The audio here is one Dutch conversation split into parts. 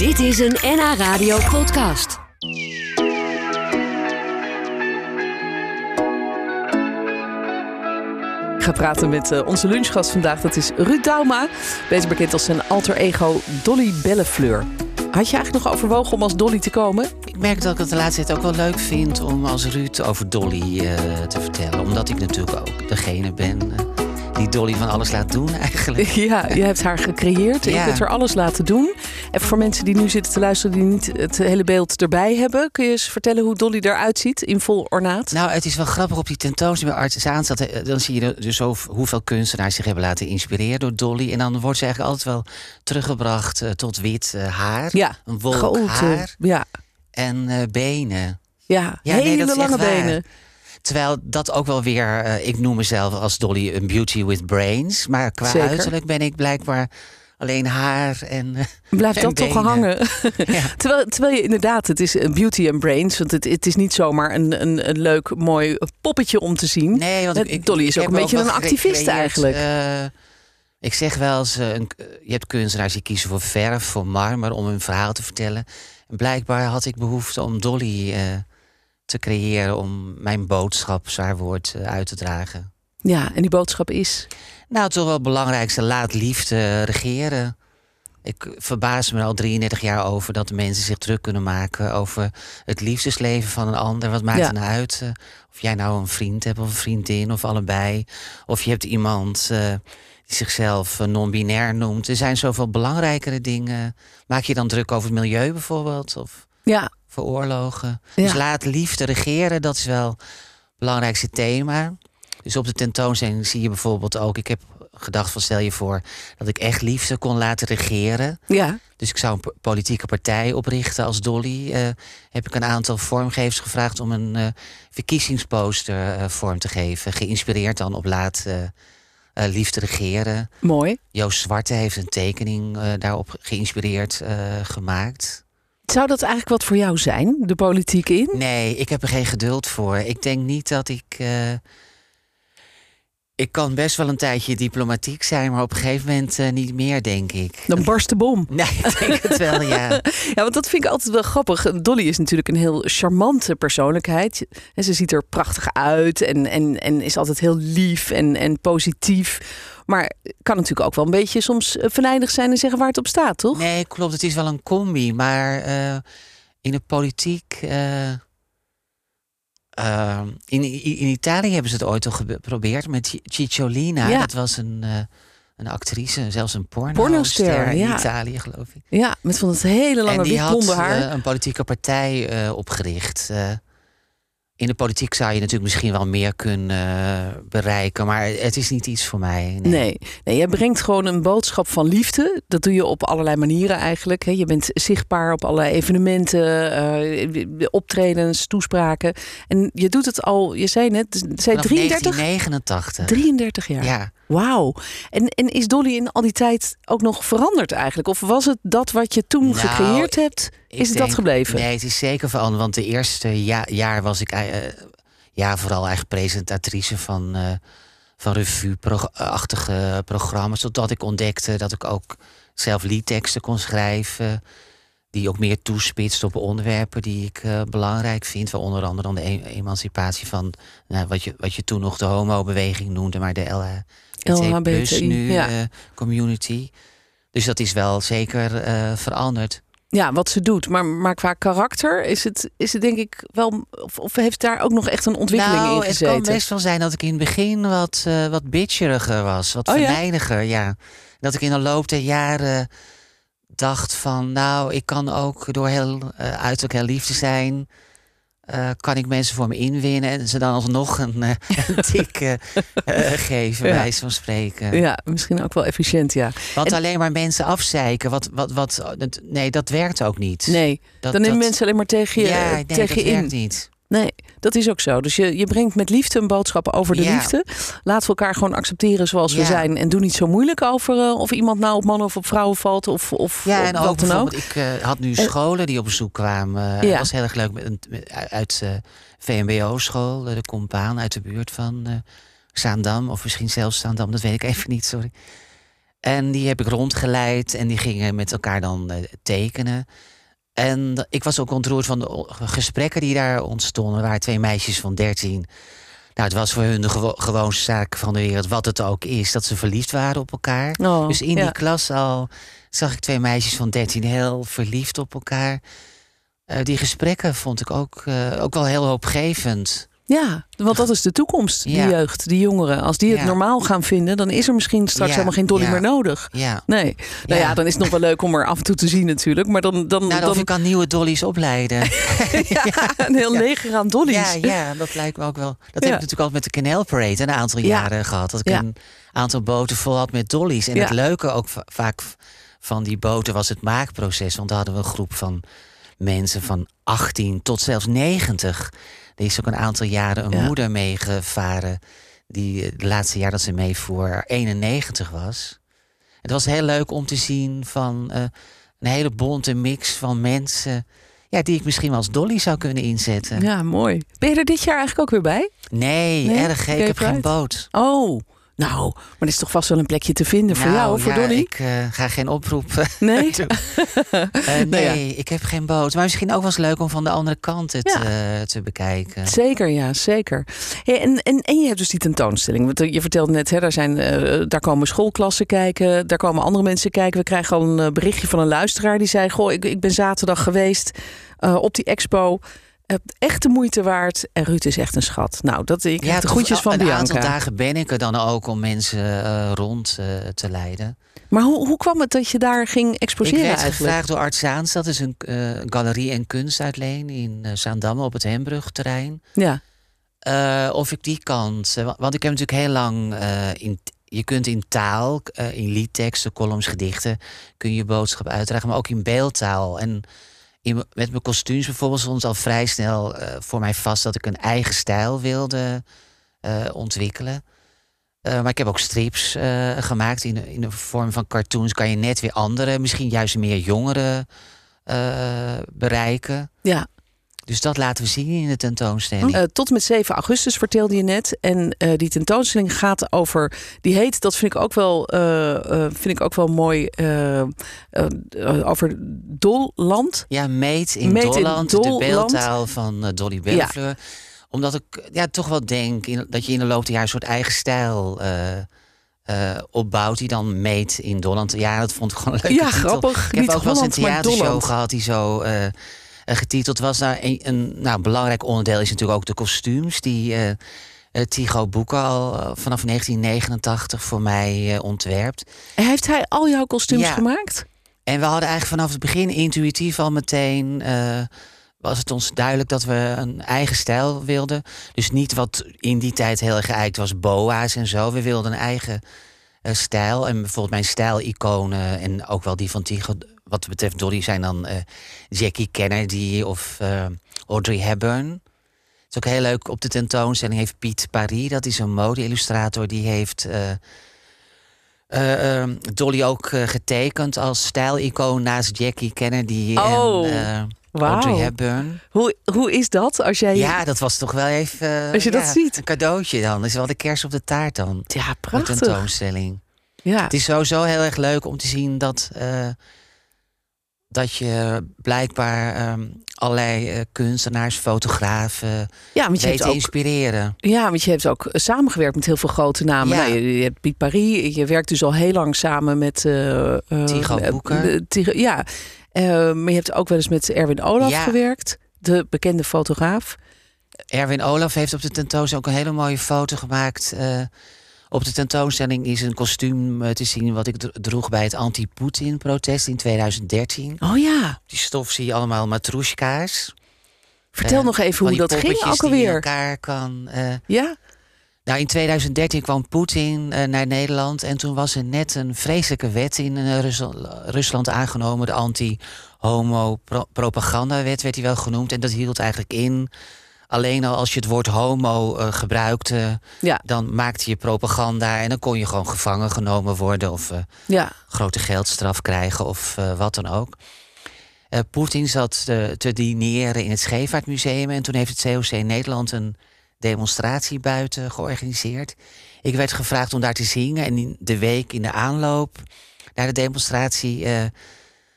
Dit is een NH Radio podcast. Ik ga praten met uh, onze lunchgast vandaag. Dat is Ruud Dauma. Beter bekend als zijn alter ego Dolly Bellefleur. Had je eigenlijk nog overwogen om als Dolly te komen? Ik merk dat ik het de laatste tijd ook wel leuk vind om als Ruud over Dolly uh, te vertellen. Omdat ik natuurlijk ook degene ben uh, die Dolly van alles laat doen eigenlijk. Ja, je hebt haar gecreëerd. Ja. Je hebt er alles laten doen. En voor mensen die nu zitten te luisteren die niet het hele beeld erbij hebben... kun je eens vertellen hoe Dolly eruit ziet in vol ornaat? Nou, het is wel grappig op die tentoonstelling bij Artisaan. Dan zie je dus hoeveel kunstenaars zich hebben laten inspireren door Dolly. En dan wordt ze eigenlijk altijd wel teruggebracht uh, tot wit uh, haar. Ja, een wolk haar. Ja. En uh, benen. Ja, ja hele nee, lange benen. Terwijl dat ook wel weer, uh, ik noem mezelf als Dolly een beauty with brains. Maar qua Zeker. uiterlijk ben ik blijkbaar alleen haar en. Uh, Blijft en dat benen. toch hangen? Ja. terwijl, terwijl je inderdaad, het is een beauty and brains. Want het, het is niet zomaar een, een, een leuk, mooi poppetje om te zien. Nee, want ik, Dolly is ik ook een beetje een activist eigenlijk. eh, ik zeg wel eens, eh, een, je hebt kunstenaars die kiezen voor verf, voor marmer om hun verhaal te vertellen. En blijkbaar had ik behoefte om Dolly eh, te creëren om mijn boodschap, zwaar woord, eh, uit te dragen. Ja, en die boodschap is. Nou, toch wel het belangrijkste, laat liefde regeren. Ik verbaas me al 33 jaar over dat mensen zich druk kunnen maken over het liefdesleven van een ander. Wat maakt Ja. het nou uit? eh, Of jij nou een vriend hebt of een vriendin of allebei. Of je hebt iemand eh, die zichzelf non-binair noemt. Er zijn zoveel belangrijkere dingen. Maak je dan druk over het milieu bijvoorbeeld? Of Ja, voor oorlogen? Ja. Dus laat liefde regeren, dat is wel het belangrijkste thema. Dus op de tentoonstelling zie je bijvoorbeeld ook... ik heb gedacht van stel je voor dat ik echt liefde kon laten regeren. ja. Dus ik zou een po- politieke partij oprichten als Dolly. Eh, heb ik een aantal vormgevers gevraagd om een eh, verkiezingsposter eh, vorm te geven. Geïnspireerd dan op laat liefde regeren. mooi. Joost Zwarte heeft een tekening daarop geïnspireerd gemaakt. Zou dat eigenlijk wat voor jou zijn, de politiek in? Nee, ik heb er geen geduld voor. Ik denk niet dat ik. eh, ik kan best wel een tijdje diplomatiek zijn, maar op een gegeven moment eh, niet meer, denk ik. Dan barst de bom. Nee, ik denk het wel, ja. Ja, want dat vind ik altijd wel grappig. Dolly is natuurlijk een heel charmante persoonlijkheid. En ze ziet er prachtig uit en, en, en is altijd heel lief en, en positief. Maar kan natuurlijk ook wel een beetje soms eh, venijnig zijn en zeggen waar het op staat, toch? Nee, klopt. Het is wel een combi. Maar eh, in de politiek. Eh, in, in Italië hebben ze het ooit al geprobeerd met Ci- Cicciolina. Ja. Dat was een, eh, een actrice, zelfs een porno Pornoster, in ja. Italië, geloof ik. Ja, met van dat hele lange en die had blonde haar. eh, een politieke partij eh, opgericht. In de politiek zou je natuurlijk misschien wel meer kunnen eh, bereiken, maar het is niet iets voor mij. Nee. Nee. nee, jij brengt gewoon een boodschap van liefde. Dat doe je op allerlei manieren eigenlijk. Je bent zichtbaar op allerlei evenementen, eh, optredens, toespraken. En je doet het al, je zei net, zei Vanaf 33? 1989. 33 jaar. Ja. Wauw. En, en is Dolly in al die tijd ook nog veranderd eigenlijk? Of was het dat wat je toen Nou, gecreëerd hebt, is het dat gebleven? Nee, het is zeker veranderd. Want de eerste ja, jaar was ik eh, ja, vooral eigenlijk presentatrice van, eh van revue-achtige programma's. Totdat ik ontdekte dat ik ook zelf liedteksten kon schrijven. Die ook meer toespitst op onderwerpen die ik eh, belangrijk vind. Onder andere dan de e- emancipatie van nou, wat, je, wat je toen nog de homo-beweging noemde, maar de LHBT plus nu ja. community. Dus dat is wel zeker veranderd. Ja, wat ze doet. Maar, maar qua karakter is het, is het denk ik wel... Of, of heeft daar ook nog echt een ontwikkeling nou, in het gezeten? kan best wel zijn dat ik in het begin wat, eh wat bitcheriger was. Wat Oh ja? venijniger, ja. Dat ik in de loop der jaren dacht van... nou, ik kan ook door heel eh, uiterlijk heel lief te zijn... eh, kan ik mensen voor me inwinnen... en ze dan alsnog een, een tik eh, geven, Ja. bij spreken. Ja, misschien ook wel efficiënt, ja. Want En- alleen maar mensen afzeiken, wat, wat, wat, nee, dat werkt ook niet. Nee, dat, dan nemen dat- mensen alleen maar tegen je, ja, nee, tegen dat je in. werkt niet. Nee, dat is ook zo. Dus je, je brengt met liefde een boodschap over de Ja. liefde. Laten we elkaar gewoon accepteren zoals we zijn. En doe niet zo moeilijk over eh, of iemand nou op mannen of op vrouwen valt. Of, of Ja, of en wat dan ook. ik eh, had nu En- scholen die op bezoek kwamen. Ja. Het was heel erg leuk met, een- uit eh VMBO-school, de Compaan uit de buurt van eh Zaandam. Of misschien zelfs Zaandam, dat weet ik even niet, sorry. En die heb ik rondgeleid en die gingen met elkaar dan eh, tekenen. En ik was ook ontroerd van de gesprekken die daar ontstonden. Er waren twee meisjes van 13. Nou, het was voor hun de gewo- gewoonste zaak van de wereld, wat het ook is, dat ze verliefd waren op elkaar. Oh, dus in ja. die klas al zag ik twee meisjes van 13 heel verliefd op elkaar. Eh, die gesprekken vond ik ook, eh, ook wel heel hoopgevend. Ja, want dat is de toekomst, die Ja. jeugd, die jongeren. Als die het Ja. normaal gaan vinden, dan is er misschien straks Ja, helemaal geen dolly meer nodig. Ja. Nee, nou ja, dan is het nog wel leuk om er af en toe te zien natuurlijk. Maar dan, dan, Nou, dan of ik kan nieuwe dollies opleiden. ja, een heel leger aan dollies. Ja, ja, dat lijkt me ook wel. Dat heb ik natuurlijk al met de Canal Parade een aantal Ja. jaren gehad. Dat ik een aantal boten vol had met dollies. En het leuke ook va- vaak van die boten was het maakproces. Want daar hadden we een groep van mensen van 18 tot zelfs 90. Er is ook een aantal jaren een Ja. moeder meegevaren. Die eh, de laatste jaar dat ze meevoer 91 was. Het was heel leuk om te zien van eh, een hele bonte mix van mensen. Ja, die ik misschien wel als dolly zou kunnen inzetten. Ja, mooi. Ben je er dit jaar eigenlijk ook weer bij? Nee, Nee? erg Ik heb geen boot. Oh, nou, maar er is toch vast wel een plekje te vinden voor Nou, jou, voor ja, Dolly? Ik eh, ga geen oproep eh, Nee? doen. Eh, nee, Nou ja. ik heb geen boot. Maar misschien ook wel eens leuk om van de andere kant het Ja. te bekijken. Zeker, ja, zeker. Hey, en, en, en je hebt dus die tentoonstelling. Want je vertelde net, hè, daar, zijn, daar komen schoolklassen kijken, daar komen andere mensen kijken. We krijgen al een berichtje van een luisteraar die zei: Goh, ik, ik ben zaterdag geweest op die expo. Echt de moeite waard. En Ruud is echt een schat. Nou, dat ik ja, de toch groetjes van een Bianca. aantal dagen ben ik er dan ook om mensen eh, rond eh, te leiden. Maar hoe, hoe kwam het dat je daar ging Ik exposeren werd eigenlijk? gevraagd door Art Zaans. Dat is een eh, galerie en kunstuitleen in Zaandam op het Hembrugterrein. Ja, of ik die kant. wa- want ik heb natuurlijk heel lang in. Je kunt in taal, in liedteksten, columns, gedichten, kun je je boodschap uitdragen, maar ook in beeldtaal. En met mijn kostuums bijvoorbeeld stond al vrij snel eh, voor mij vast dat ik een eigen stijl wilde eh, ontwikkelen. Eh, maar ik heb ook strips gemaakt in, in de vorm van cartoons. Kan je net weer andere, misschien juist meer jongeren bereiken. ja. Dus dat laten we zien in de tentoonstelling. Eh, tot met 7 augustus vertelde je net. En eh, die tentoonstelling gaat over. Die heet, dat vind ik ook wel, eh, vind ik ook wel mooi. over Dolland. Ja, Meet in Meet in Dolland, de beeldtaal van Dolly Bellefleur. Omdat ik ja, toch wel denk in- dat je in de loop der jaren een soort eigen stijl opbouwt... die dan meet in Dolland. Ja, dat vond ik gewoon leuk. Ja, grappig. Ik heb Niet ook wel eens een theatershow gehad die zo getiteld was. Nou, een, een nou, belangrijk onderdeel is natuurlijk ook de kostuums... die eh eh, Tycho Boeken al eh, vanaf 1989 voor mij eh, ontwerpt. Heeft hij al jouw kostuums Ja. gemaakt? En we hadden eigenlijk vanaf het begin intuïtief al meteen. eh, was het ons duidelijk dat we een eigen stijl wilden. Dus niet wat in die tijd heel erg geëikt was, boa's en zo. We wilden een eigen eh, stijl. En bijvoorbeeld mijn stijliconen en ook wel die van Tycho. Wat betreft Dolly zijn dan eh, Jackie Kennedy of eh, Audrey Hepburn. Het is ook heel leuk. Op de tentoonstelling heeft Piet Paris, dat is een mode-illustrator, die heeft eh, Dolly ook getekend als stijlicoon naast Jackie Kennedy Oh, en wauw. Audrey Hepburn. Hoe, hoe is dat als jij. Ja, dat was toch wel even Als je dat ziet. een cadeautje dan. Dat is wel de kers op de taart dan. Ja, Een prachtig. tentoonstelling. Ja. Het is sowieso heel erg leuk om te zien dat, dat je blijkbaar ehm, allerlei eh, kunstenaars, fotografen ja, want je weet hebt te ook inspireren. Ja, want je hebt ook eh, samengewerkt met heel veel grote namen. Ja. Nou, je, je hebt Piet Paris. Je werkt dus al heel lang samen met... eh, Boeker. eh, Tycho- ja, maar je hebt ook wel eens met Erwin Olaf Ja. gewerkt. De bekende fotograaf. Erwin Olaf heeft op de tentoonstelling ook een hele mooie foto gemaakt. Op de tentoonstelling is een kostuum eh, te zien wat ik dro- droeg bij het anti-Poetin-protest in 2013. Oh ja, Die stof zie je allemaal matroeska's. vertel Eh, nog even hoe die dat ging ook die alweer. elkaar kan. eh, Ja? nou, in 2013 kwam Poetin naar Nederland en toen was er net een vreselijke wet in Rusland, Rusland aangenomen, de anti-homo-propagandawet werd die wel genoemd. En dat hield eigenlijk in, alleen al als je het woord homo eh, gebruikte, Ja, dan maakte je propaganda en dan kon je gewoon gevangen genomen worden of eh, ja. grote geldstraf krijgen of eh, wat dan ook. Poetin zat te dineren in het Scheepvaartmuseum en toen heeft het COC Nederland een demonstratie buiten georganiseerd. ik werd gevraagd om daar te zingen. En in de week in de aanloop naar de demonstratie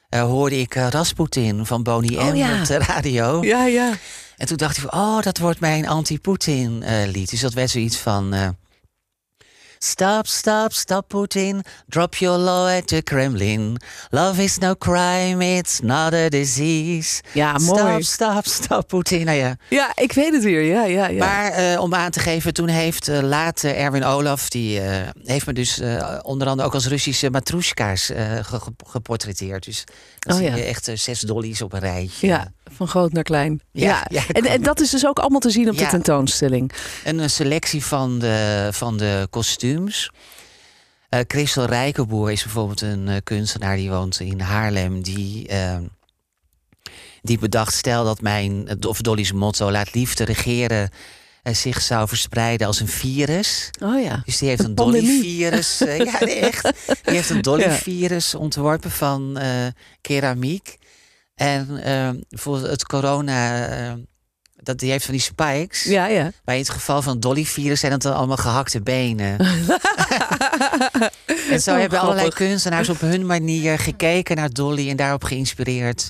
hoorde ik uh, Rasputin van Bonnie Oh, M ja. op de radio. Ja, ja. En toen dacht ik van, oh, dat wordt mijn anti-Poetin eh, lied. Dus dat werd zoiets van... eh, Stop, stop, stop Putin. Drop your law at the Kremlin. Love is no crime, it's not a disease. Ja, mooi. Stop, stop, stop Putin. Nou ja. Ja, ik weet het weer. Ja, ja, ja. Maar eh, om aan te geven, toen heeft uh, later Erwin Olaf... die uh, heeft me dus onder andere ook als Russische matroeska's ge geportretteerd. Dus dan Oh, zie ja. je echt zes dollies op een rijtje. ja, van groot naar klein. Ja, Ja, ja, en, en dat is dus ook allemaal te zien op de tentoonstelling. En een selectie van de, van de kostuums. Eh Christel Rijkenboer is bijvoorbeeld een eh, kunstenaar die woont in Haarlem. Die, eh, die bedacht, stel dat mijn, of Dolly's motto, laat liefde regeren, zich zou verspreiden als een virus. Oh ja. Dus die heeft Een. Dolly-virus. ja, nee, echt. Die heeft een Dolly-virus ontworpen van keramiek. En eh, bijvoorbeeld het corona, eh, dat die heeft van die spikes. Ja, ja. Maar in het geval van Dolly-virus zijn het dan allemaal gehakte benen. en zo hebben allerlei kunstenaars op hun manier gekeken naar Dolly en daarop geïnspireerd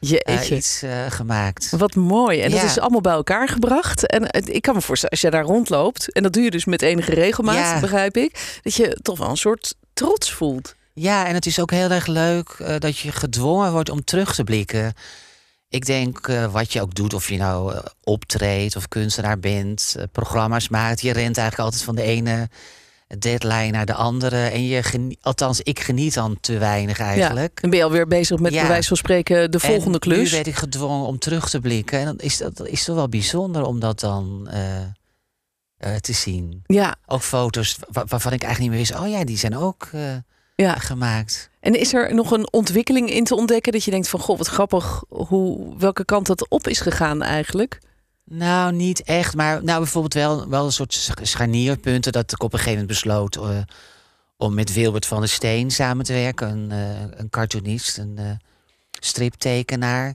Jeetje. iets eh, gemaakt. Wat mooi. En dat is allemaal bij elkaar gebracht. En ik kan me voorstellen, als je daar rondloopt, en dat doe je dus met enige regelmaat, Ja. begrijp ik, dat je toch wel een soort trots voelt. Ja, en het is ook heel erg leuk eh, dat je gedwongen wordt om terug te blikken. Ik denk eh, wat je ook doet, of je nou eh, optreedt of kunstenaar bent, programma's maakt. Je rent eigenlijk altijd van de ene deadline naar de andere. En je genie- althans, ik geniet dan te weinig eigenlijk. Dan ben je alweer bezig met Ja. bij wijze van spreken de volgende en klus. Nu werd ik gedwongen om terug te blikken. En dan is dat, is toch wel bijzonder om dat dan te zien. Ja, Ook foto's wa- waarvan ik eigenlijk niet meer wist. Oh ja, die zijn ook ja. gemaakt. En is er nog een ontwikkeling in te ontdekken dat je denkt van, goh, wat grappig, hoe, welke kant dat op is gegaan eigenlijk? Nou, niet echt. Maar nou, bijvoorbeeld wel, wel een soort sch- scharnierpunten. Dat ik op een gegeven moment besloot eh, om met Wilbert van der Steen samen te werken. Een, eh, een cartoonist, een eh, striptekenaar.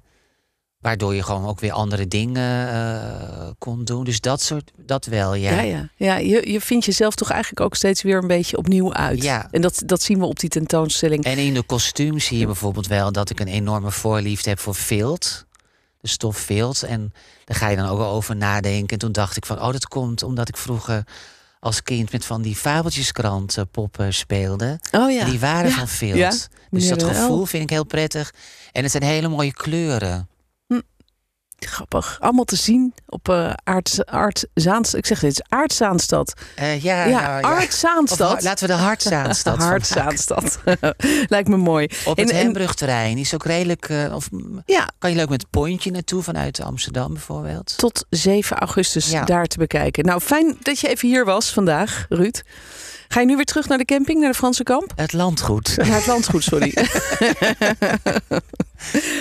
Waardoor je gewoon ook weer andere dingen eh, kon doen. Dus dat soort, dat wel, ja. Ja, ja. ja je, je vindt jezelf toch eigenlijk ook steeds weer een beetje opnieuw uit. Ja. En dat, dat zien we op die tentoonstelling. En in de kostuums zie je bijvoorbeeld wel dat ik een enorme voorliefde heb voor vilt. De stof vilt. En daar ga je dan ook wel over nadenken. En toen dacht ik van, oh, dat komt omdat ik vroeger als kind met van die fabeltjeskrant eh, poppen speelde. Oh ja. En die waren Ja. van vilt. Ja. Dus dat gevoel vind ik heel prettig. En het zijn hele mooie kleuren. Grappig. Allemaal te zien op eh Aard, Aard Zaanstad. Ik zeg dit, Aardzaanstad. Eh, ja, Ja, nou, Aard Of Zaanstad. har- laten we de Hartzaanstad. Aardzaanstad. Lijkt me mooi. Op het Hembrugterrein is ook redelijk... eh, of Ja, kan je leuk met het pontje naartoe vanuit Amsterdam bijvoorbeeld? tot 7 augustus Ja. daar te bekijken. Nou, fijn dat je even hier was vandaag, Ruud. Ga je nu weer terug naar de camping, naar de Franse kamp? Het landgoed. Naar het landgoed, sorry.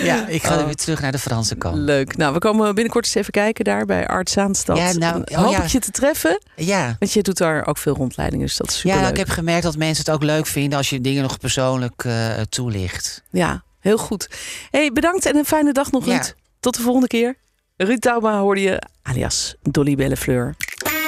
Ja, ik ga Oh. weer terug naar de Franse kant. Leuk. Nou, we komen binnenkort eens even kijken daar bij Art Zaanstad. Ja, nou, oh Hoop ja. ik je te treffen, Ja. want je doet daar ook veel rondleidingen, dus dat is Ja, super nou, ik heb gemerkt dat mensen het ook leuk vinden als je dingen nog persoonlijk eh, toelicht. Ja, heel goed. hey, bedankt en een fijne dag nog, Ja. Ruud. Tot de volgende keer. Ruud Tauma hoorde je, alias Dolly Bellefleur.